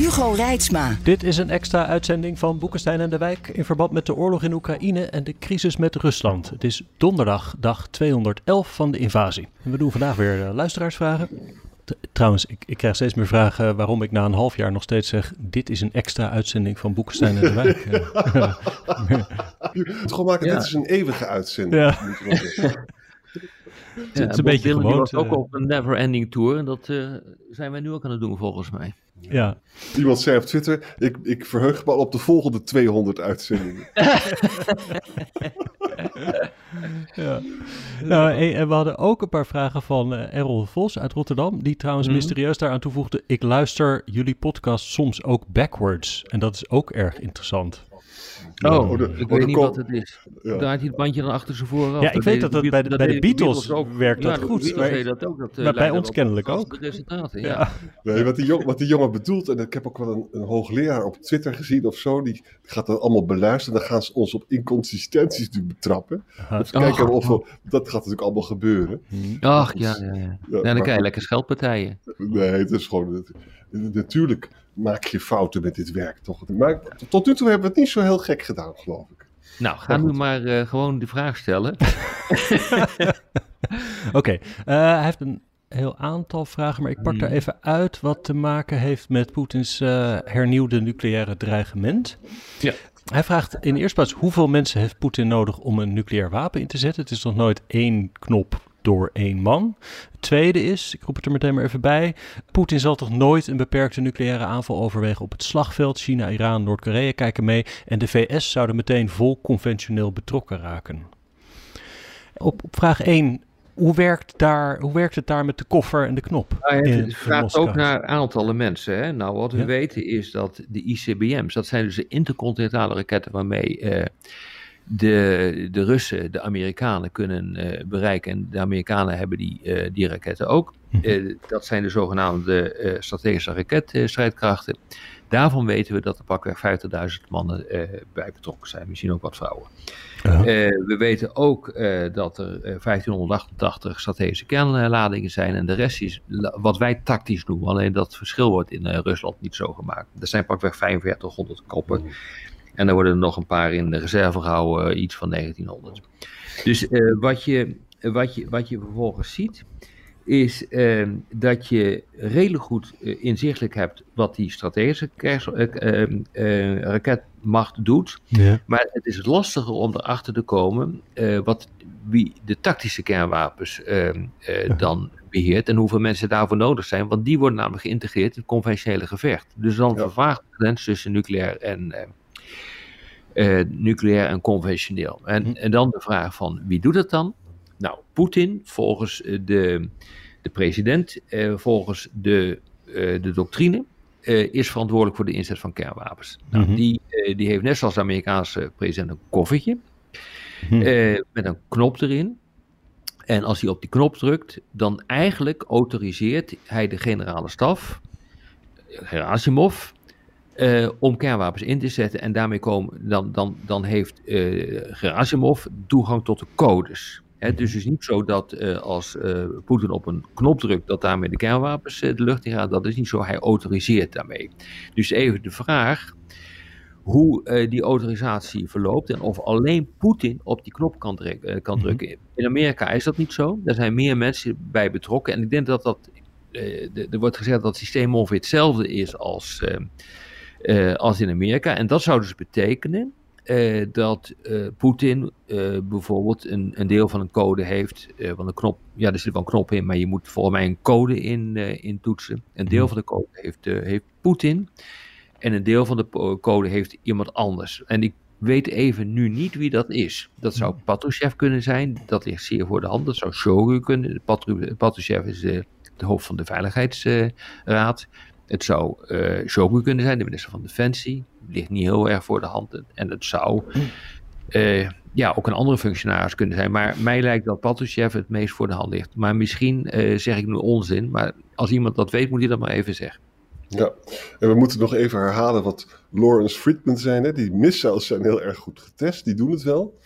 Hugo Reitsma. Dit is een extra uitzending van Boekenstein en de Wijk in verband met de oorlog in Oekraïne en de crisis met Rusland. Het is donderdag, dag 211 van de invasie. En we doen vandaag weer uh, luisteraarsvragen. Trouwens, ik, ik, krijg steeds meer vragen waarom ik na een half jaar nog steeds zeg: Dit is een extra uitzending van Boekenstein en de Wijk. Je moet gewoon maken, dit is een eeuwige uitzending. Ja. Ja, het is een beetje Dylan, die gewoond, was ook eh. op een never ending tour. En dat eh, zijn wij nu ook aan het doen, volgens mij. Ja, Iemand zei op Twitter, ik, ik verheug me al op de volgende 200 uitzendingen. ja. Nou, en we hadden ook een paar vragen van eh, Errol Vos uit Rotterdam. Die trouwens Mhm. mysterieus daaraan toevoegde: Ik luister jullie podcast soms ook backwards. En dat is ook erg interessant. Oh, oh, de- ik oh, weet niet wat het is. Ja. Draait hij het bandje dan achter zijn voren af? Ja, ik weet dat dat bij de- bij de Beatles ook. werkt dat ja, goed, De Beatles maar- deden dat ook. Dat, eh, maar bij ons kennelijk ook. resultaten, Ja. ja. Nee, wat, die jong, wat die jongen bedoelt, en ik heb ook wel een, een hoogleraar op Twitter gezien of zo, die gaat dat allemaal beluisteren. Dan gaan ze ons op inconsistenties nu betrappen. Om te kijken Oh. of we, dat gaat natuurlijk allemaal gebeuren. Ach, ja, ja, ja. Dan krijg je lekker scheldpartijen. Nee, het is gewoon. het- natuurlijk maak je fouten met dit werk, toch? Maar tot nu toe hebben we het niet zo heel gek gedaan, geloof ik. Nou, ga nu maar eh, gewoon de vraag stellen. Oké, eh, hij heeft een heel aantal vragen, maar ik pak daar even uit wat te maken heeft met Poetins eh, hernieuwde nucleaire dreigement. Ja. Hij vraagt in de eerste plaats hoeveel mensen heeft Poetin nodig om een nucleair wapen in te zetten. Het is nog nooit één knop door één man. Het tweede is, ik roep het er meteen maar even bij, Poetin zal toch nooit een beperkte nucleaire aanval overwegen op het slagveld. China, Iran, Noord-Korea kijken mee en de VS zouden meteen vol conventioneel betrokken raken. Op, op vraag 1, hoe werkt, daar, hoe werkt het daar met de koffer en de knop? Nou, het in vraagt ook naar aantallen mensen. Hè? Nou, wat we Ja. weten is dat de ICBM's, dat zijn dus de intercontinentale raketten waarmee eh, de, de Russen de Amerikanen kunnen eh, bereiken. En de Amerikanen hebben die, eh, die raketten ook. Mhm. Eh, dat zijn de zogenaamde strategische raketstrijdkrachten. Daarvan weten we dat er pakweg 50.000 mannen bij betrokken zijn. Misschien ook wat vrouwen. Ja. We weten ook dat er eh, 1588 strategische kernladingen zijn. En de rest is wat wij tactisch noemen. Alleen dat verschil wordt in Rusland niet zo gemaakt. Er zijn pakweg 4500 koppen. En er worden er nog een paar in de reserve gehouden, eh, iets van 1900. Dus eh, wat, je, wat, je, wat je vervolgens ziet, is eh, dat je redelijk goed inzichtelijk hebt wat die strategische raketmacht doet. Ja. Maar het is lastiger om erachter te komen wat, wie de tactische kernwapens dan beheert en hoeveel mensen daarvoor nodig zijn. Want die worden namelijk geïntegreerd in het conventionele gevecht. Dus dan Ja. vervaagt de grens tussen nucleair en, eh, nucleair en conventioneel. En, Hm. en dan de vraag van wie doet het dan? Nou, Poetin volgens eh, de, de president, eh, volgens de, de doctrine, is verantwoordelijk voor de inzet van kernwapens. Nou, Mhm. die, die heeft net zoals de Amerikaanse president een koffertje Hm. eh, met een knop erin. En als hij op die knop drukt, dan eigenlijk autoriseert hij de generale staf, Gerasimov, eh, om kernwapens in te zetten. En daarmee komen, dan, dan, dan heeft eh Gerasimov toegang tot de codes. Hè, het is dus niet zo dat eh, als Poetin op een knop drukt, dat daarmee de kernwapens de lucht in gaan. Dat is niet zo. Hij autoriseert daarmee. Dus even de vraag hoe die autorisatie verloopt en of alleen Poetin op die knop kan, druk- kan Mhm. drukken. In Amerika is dat niet zo. Daar zijn meer mensen bij betrokken. En ik denk dat dat. er wordt gezegd dat het systeem ongeveer hetzelfde is als, eh, als in Amerika. En dat zou dus betekenen eh, dat eh, Poetin bijvoorbeeld een, een deel van een code heeft. van een knop, ja, er zit wel een knop in, maar je moet volgens mij een code in, in toetsen. Een deel Mhm. van de code heeft, heeft Poetin. En een deel van de code heeft iemand anders. En ik weet even nu niet wie dat is. Dat zou Patrushev kunnen zijn. Dat ligt zeer voor de hand. Dat zou Shogu kunnen. Patru- Patrushev is de hoofd van de Veiligheidsraad. Het zou uh, Shogun kunnen zijn, de minister van Defensie. Ligt niet heel erg voor de hand. En het zou uh, ja, ook een andere functionaris kunnen zijn. Maar mij lijkt dat Patrushev het meest voor de hand ligt. Maar misschien uh, zeg ik nu onzin. Maar als iemand dat weet, moet hij dat maar even zeggen. Ja, en we moeten nog even herhalen wat Lawrence Friedman zei. Hè? Die missiles zijn heel erg goed getest, die doen het wel.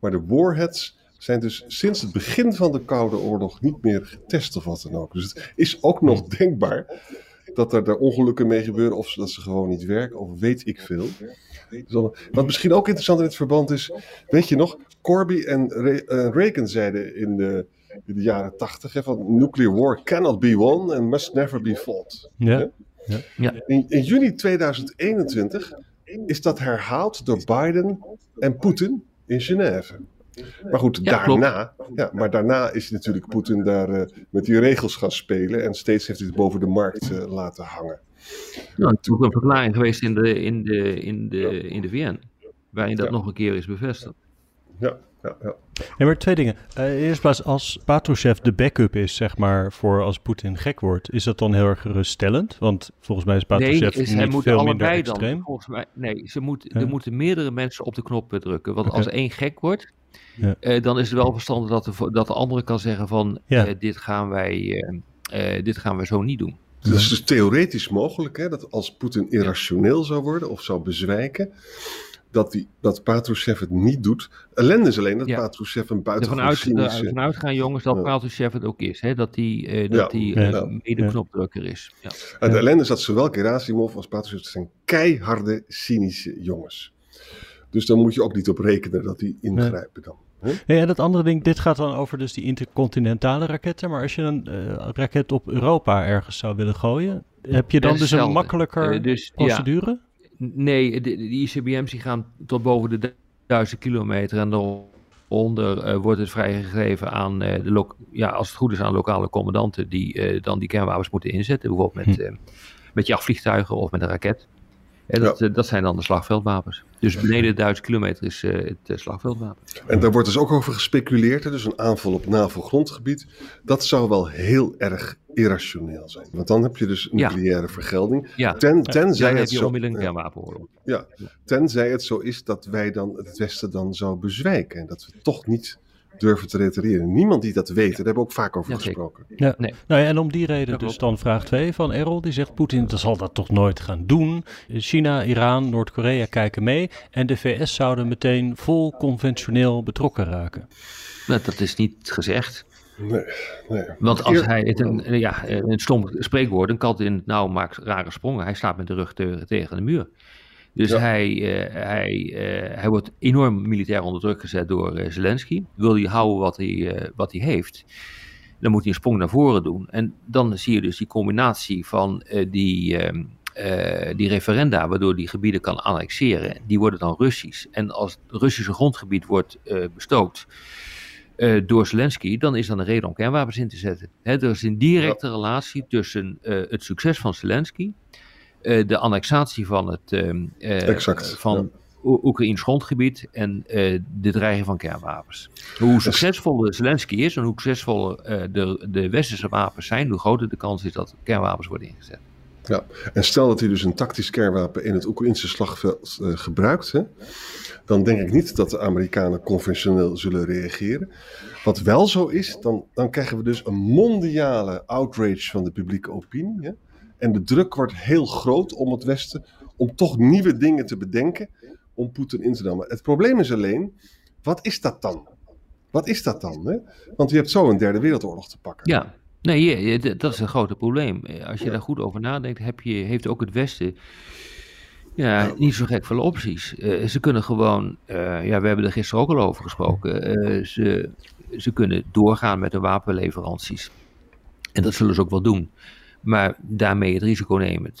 Maar de warheads zijn dus sinds het begin van de Koude Oorlog niet meer getest of wat dan ook. Dus het is ook nog denkbaar dat er daar ongelukken mee gebeuren of dat ze gewoon niet werken of weet ik veel. Wat misschien ook interessant in het verband is, weet je nog, Corby en Reagan zeiden in de, in de jaren tachtig van nuclear war cannot be won and must never be fought. Ja. ja. ja. In, in juni 2021 is dat herhaald door Biden en Poetin in Genève. Maar goed, daarna, ja, maar daarna is natuurlijk Poetin daar uh, met die regels gaan spelen en steeds heeft hij het boven de markt uh, laten hangen. Nou, het is ook een verklaring geweest in de, in de, in de, in de VN, waarin dat nog een keer is bevestigd. Ja, ja, ja. Nee, maar twee dingen. Uh, eerst pas, als Patrushev de backup is, zeg maar, voor als Poetin gek wordt, is dat dan heel erg geruststellend? Want volgens mij is Patrushev nee, niet moeten veel minder dan, extreem. Volgens mij, nee, ze moet, er moeten meerdere mensen op de knop drukken. Want als één gek wordt, ja. uh, dan is het wel verstandig dat de, dat de andere kan zeggen van, ja. uh, dit, gaan wij, dit gaan wij zo niet doen. Dat is dus theoretisch mogelijk, hè, dat als Poetin irrationeel zou worden of zou bezwijken, dat, die, dat Patrushev het niet doet. Ellende is alleen dat ja. Patrushev een buitengewoon Ervan cynische... Ervan uitgaan, jongens, dat ja. Patrushev het ook is. Hè? Dat hij uh, dat ja. die, uh, ja. mede-knopdrukker is. Ja. De ellende is dat zowel Gerasimov als Patrushev zijn keiharde, cynische jongens. Dus dan moet je ook niet op rekenen dat die ingrijpen dan. Ja, en dat andere ding, dit gaat dan over dus die intercontinentale raketten. Maar als je een uh, raket op Europa ergens zou willen gooien, heb je dan dus een makkelijker uh, dus, procedure? Ja, nee, de, de ICBM's die gaan tot boven de duizend kilometer en daaronder uh, wordt het vrijgegeven aan de ja, als het goed is aan lokale commandanten die dan die kernwapens moeten inzetten. Bijvoorbeeld met, hm. met jachtvliegtuigen of met een raket. En dat, ja. dat zijn dan de slagveldwapens. Dus beneden de duizend kilometer is uh, het uh, slagveldwapen. En daar wordt dus ook over gespeculeerd. Hè? Dus een aanval op NAVO-grondgebied. Dat zou wel heel erg irrationeel zijn. Want dan heb je dus nucleaire ja. vergelding. Ja. Ten, tenzij ja, het zo, kernwapenoorlog. Ja, tenzij het zo is dat wij dan het Westen dan zou bezwijken. En dat we toch niet durven te retereren. Niemand die dat weet, daar hebben we ook vaak over Ja, gesproken. Ja. Nee. Nou ja, en om die reden Dat dus dan vraag 2 van Errol. Die zegt Poetin zal dat toch nooit gaan doen. China, Iran, Noord-Korea kijken mee. En de VS zouden meteen vol conventioneel betrokken raken. Nou, dat is niet gezegd. Nee, nee. Want als hij het een, ja, een stom spreekwoord, een kat in het nauw maakt rare sprongen. Hij staat met de rug te- tegen de muur. Dus Ja. hij, eh, hij, eh, hij wordt enorm militair onder druk gezet door eh, Zelensky. Wil hij houden wat hij, wat hij heeft, dan moet hij een sprong naar voren doen. En dan zie je dus die combinatie van die, ehm, eh, die referenda, waardoor die gebieden kan annexeren, die worden dan Russisch. En als het Russische grondgebied wordt bestookt door Zelensky, dan is dat een reden om kernwapens in te zetten. Er is een directe relatie tussen het succes van Zelensky, eh, de annexatie van het eh, Exact, van Oekraïns grondgebied en eh, de dreiging van kernwapens. Hoe succesvoller Zelensky is en hoe succesvoller eh, de, de westerse wapens zijn, hoe groter de kans is dat kernwapens worden ingezet. Ja, en stel dat hij dus een tactisch kernwapen in het Oekraïnse slagveld eh, gebruikt, hè, dan denk ik niet dat de Amerikanen conventioneel zullen reageren. Wat wel zo is, dan, dan krijgen we dus een mondiale outrage van de publieke opinie. Hè, en de druk wordt heel groot om het Westen om toch nieuwe dingen te bedenken om Poetin in te nemen. Het probleem is alleen, wat is dat dan? Wat is dat dan? Hè? Want je hebt zo een derde wereldoorlog te pakken. Ja, nee, dat is een grote probleem. Eh, Als je daar goed over nadenkt, heb je, heeft ook het Westen ja, niet zo gek veel opties. Eh, ze kunnen gewoon, eh, ja, we hebben er gisteren ook al over gesproken, ze, ze kunnen doorgaan met de wapenleveranties. En dat zullen ze ook wel doen. Maar daarmee het risico nemen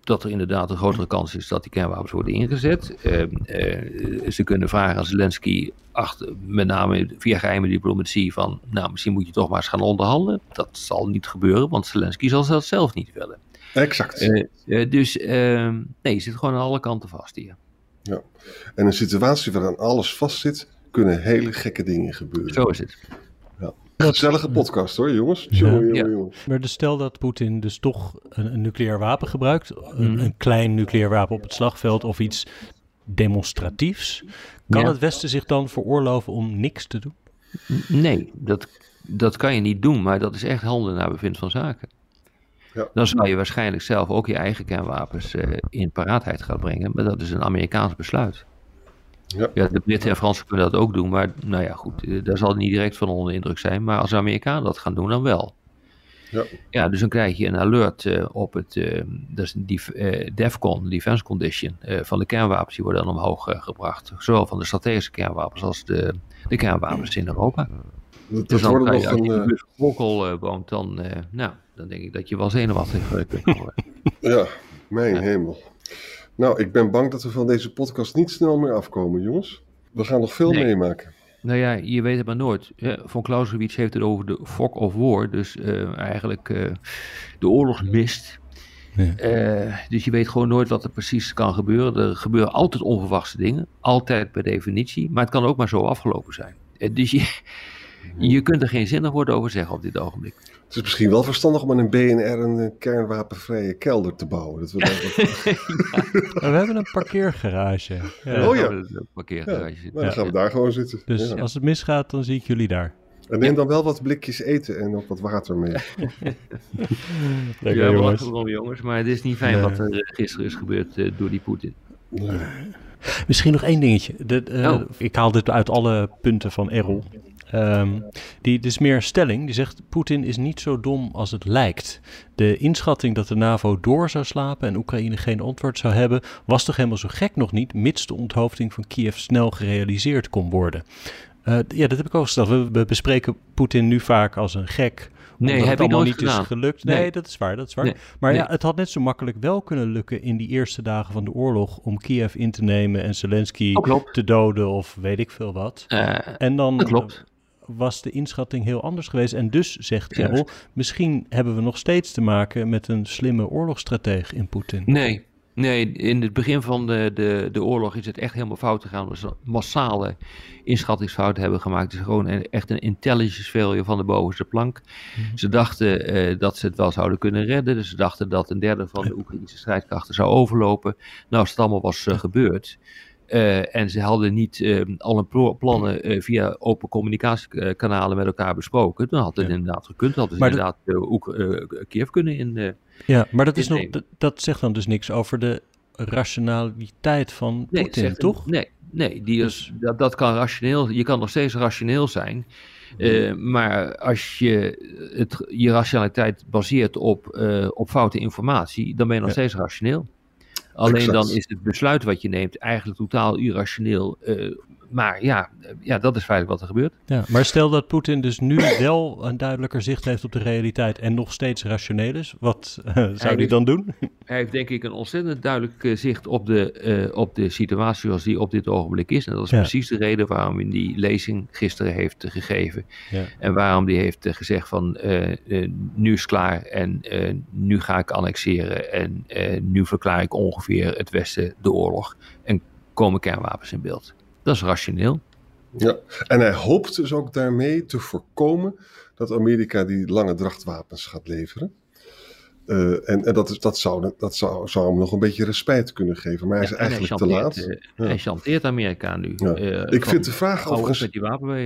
dat er inderdaad een grotere kans is dat die kernwapens worden ingezet. Eh, eh, ze kunnen vragen aan Zelensky, achter, met name via geheime diplomatie, van nou, misschien moet je toch maar eens gaan onderhandelen. Dat zal niet gebeuren, want Zelensky zal dat zelf niet willen. Exact. Eh, eh, dus eh, nee, je zit gewoon aan alle kanten vast hier. En een situatie waarin alles vastzit, kunnen hele gekke dingen gebeuren. Zo is het. Gezellige podcast hoor, jongens. Jongen, jongen, Ja. jongen. Maar dus stel dat Poetin dus toch een, een nucleair wapen gebruikt, een, Mhm. een klein nucleair wapen op het slagveld of iets demonstratiefs, kan Ja. het Westen zich dan veroorloven om niks te doen? Nee, dat, dat kan je niet doen, maar dat is echt handelen naar bevind van zaken. Ja. Dan zou je waarschijnlijk zelf ook je eigen kernwapens eh, in paraatheid gaan brengen, maar dat is een Amerikaans besluit. Ja. de Britten en Fransen kunnen dat ook doen, maar nou ja, goed, eh, daar zal het niet direct van onder de indruk zijn. Maar als de Amerikanen dat gaan doen, dan wel. Ja. Ja, dus dan krijg je een alert eh, op het, eh, dat is eh, DEFCON, Defense Condition, van de kernwapens, die worden dan omhoog gebracht. Zowel van de strategische kernwapens als de, de kernwapens in Europa. Dat, Dus dan je, als je in een... de eh, woont, dan, nou, dan denk ik dat je wel zenuwachtig kunt worden. ja, mijn Ja. hemel. Nou, ik ben bang dat we van deze podcast niet snel meer afkomen, jongens. We gaan nog veel Nee. meemaken. Nou ja, je weet het maar nooit. Von Clausewitz heeft het over de fog of war, dus eh, eigenlijk eh, de oorlogsmist. Ja. Eh, dus je weet gewoon nooit wat er precies kan gebeuren. Er gebeuren altijd onverwachte dingen, altijd per definitie, maar het kan ook maar zo afgelopen zijn. Dus je, je kunt er geen zinnig woord over zeggen op dit ogenblik. Het is misschien wel verstandig om aan een BNR een eh, kernwapenvrije kelder te bouwen. Dat we dat- Maar we hebben een parkeergarage. Ja. Oh ja. Een parkeergarage nou, dan gaan we daar gewoon zitten. Dus Ja. als het misgaat, dan zie ik jullie daar. En neem dan wel wat blikjes eten en ook wat water mee. Lekker Ja, we jongens. lachen erom, jongens, maar het is niet fijn Nee. wat er eh, gisteren is gebeurd eh, door die Poetin. Nee. Misschien nog één dingetje. De, eh, Oh. Ik haal dit uit alle punten van Errol. Ehm, die, is meer stelling. Die zegt: Poetin is niet zo dom als het lijkt. De inschatting dat de NAVO door zou slapen en Oekraïne geen antwoord zou hebben, was toch helemaal zo gek nog niet, mits de onthoofding van Kiev snel gerealiseerd kon worden. Eh, ja, dat heb ik ook gesteld. We, we bespreken Poetin nu vaak als een gek. Nee, heb het allemaal niet gedaan. is gelukt. Nee, Nee. dat is waar. Dat is waar. Nee. Maar ja, het had net zo makkelijk wel kunnen lukken in die eerste dagen van de oorlog om Kiev in te nemen en Zelensky te doden of weet ik veel wat. Eh, En dan dat klopt. Was de inschatting heel anders geweest. En dus, zegt. Errol, misschien hebben we nog steeds te maken met een slimme oorlogsstrateeg in Poetin. Nee, nee, in het begin van de, de, de oorlog is het echt helemaal fout gegaan. We ze massale inschattingsfouten hebben gemaakt. Het is gewoon een- echt een intelligence failure van de bovenste plank. Ze dachten eh, dat ze het wel zouden kunnen redden. Dus ze dachten dat een derde van de Oekraïnse strijdkrachten zou overlopen. Nou, als het allemaal was eh, gebeurd. Eh, en ze hadden niet eh, al plo- plannen eh, via open communicatiekanalen met elkaar besproken. Dan had het Ja. inderdaad gekund. Had het Maar inderdaad eh, eh, Kiev kunnen in, Ja, maar dat, is nog, dat, dat zegt dan dus niks over de rationaliteit van Nee, Poetin, zegt- toch? Nee, nee die is, Dus- dat, dat kan rationeel. Je kan nog steeds rationeel zijn. eh, maar als je het, je rationaliteit baseert op, op foute informatie, dan ben je nog Ja. steeds rationeel. Alleen Exact. dan is het besluit wat je neemt eigenlijk totaal irrationeel. eh, maar ja, eh, ja, dat is feitelijk wat er gebeurt. Ja, maar stel dat Poetin dus nu wel een duidelijker zicht heeft op de realiteit en nog steeds rationeel is, wat eh, zou hij dan doen? Hij heeft denk ik een ontzettend duidelijk eh, zicht op de, op de situatie zoals die op dit ogenblik is. En dat is Ja. precies de reden waarom hij die lezing gisteren heeft gegeven. Ja. En waarom die heeft gezegd van nu is klaar en nu ga ik annexeren. En nu verklaar ik ongeveer het Westen de oorlog. En komen kernwapens in beeld. Dat is rationeel. Ja. En hij hoopt dus ook daarmee te voorkomen dat Amerika die lange drachtwapens gaat leveren. Eh, en en dat, is, dat, zou, dat zou, zou hem nog een beetje respijt kunnen geven. Maar hij is Ja, eigenlijk te laat. Ja. Hij chanteert Amerika nu. Ja. Eh, Ik vind de vraag overigens met die wapen.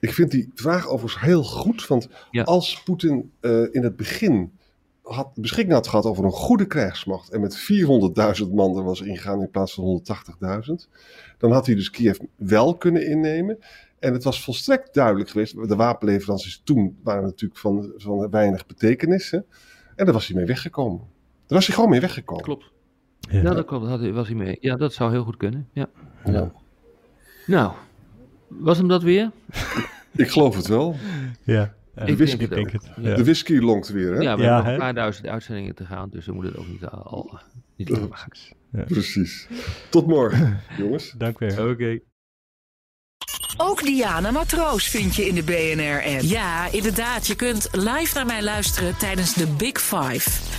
Ik vind die vraag overigens heel goed. Want Ja. als Poetin in het begin had, beschikking had gehad over een goede krijgsmacht. en met 400.000 man er was ingegaan in plaats van 180.000. dan had hij dus Kiev wel kunnen innemen. En het was volstrekt duidelijk geweest. De wapenleveranties toen waren natuurlijk van, van weinig betekenis. Hè? En daar was hij mee weggekomen. Daar was hij gewoon mee weggekomen. Klopt. Ja. Ja, dat klopt. Had, was hij mee. Ja, dat zou heel goed kunnen. Ja. Ja. Nou, was hem dat weer? Ik geloof het wel. Ja, Ik ik denk het denk ook. het. Ja. Ja. De whisky longt weer. Hè? Ja, we Ja, hebben nog een paar duizend uitzendingen te gaan, dus we moeten het ook niet al, al niet maken. Precies. Tot morgen, jongens. Dank weer. Oké. Ook Diana Matroos vind je in de BNR-app. Ja, inderdaad. Je kunt live naar mij luisteren tijdens de Big Five.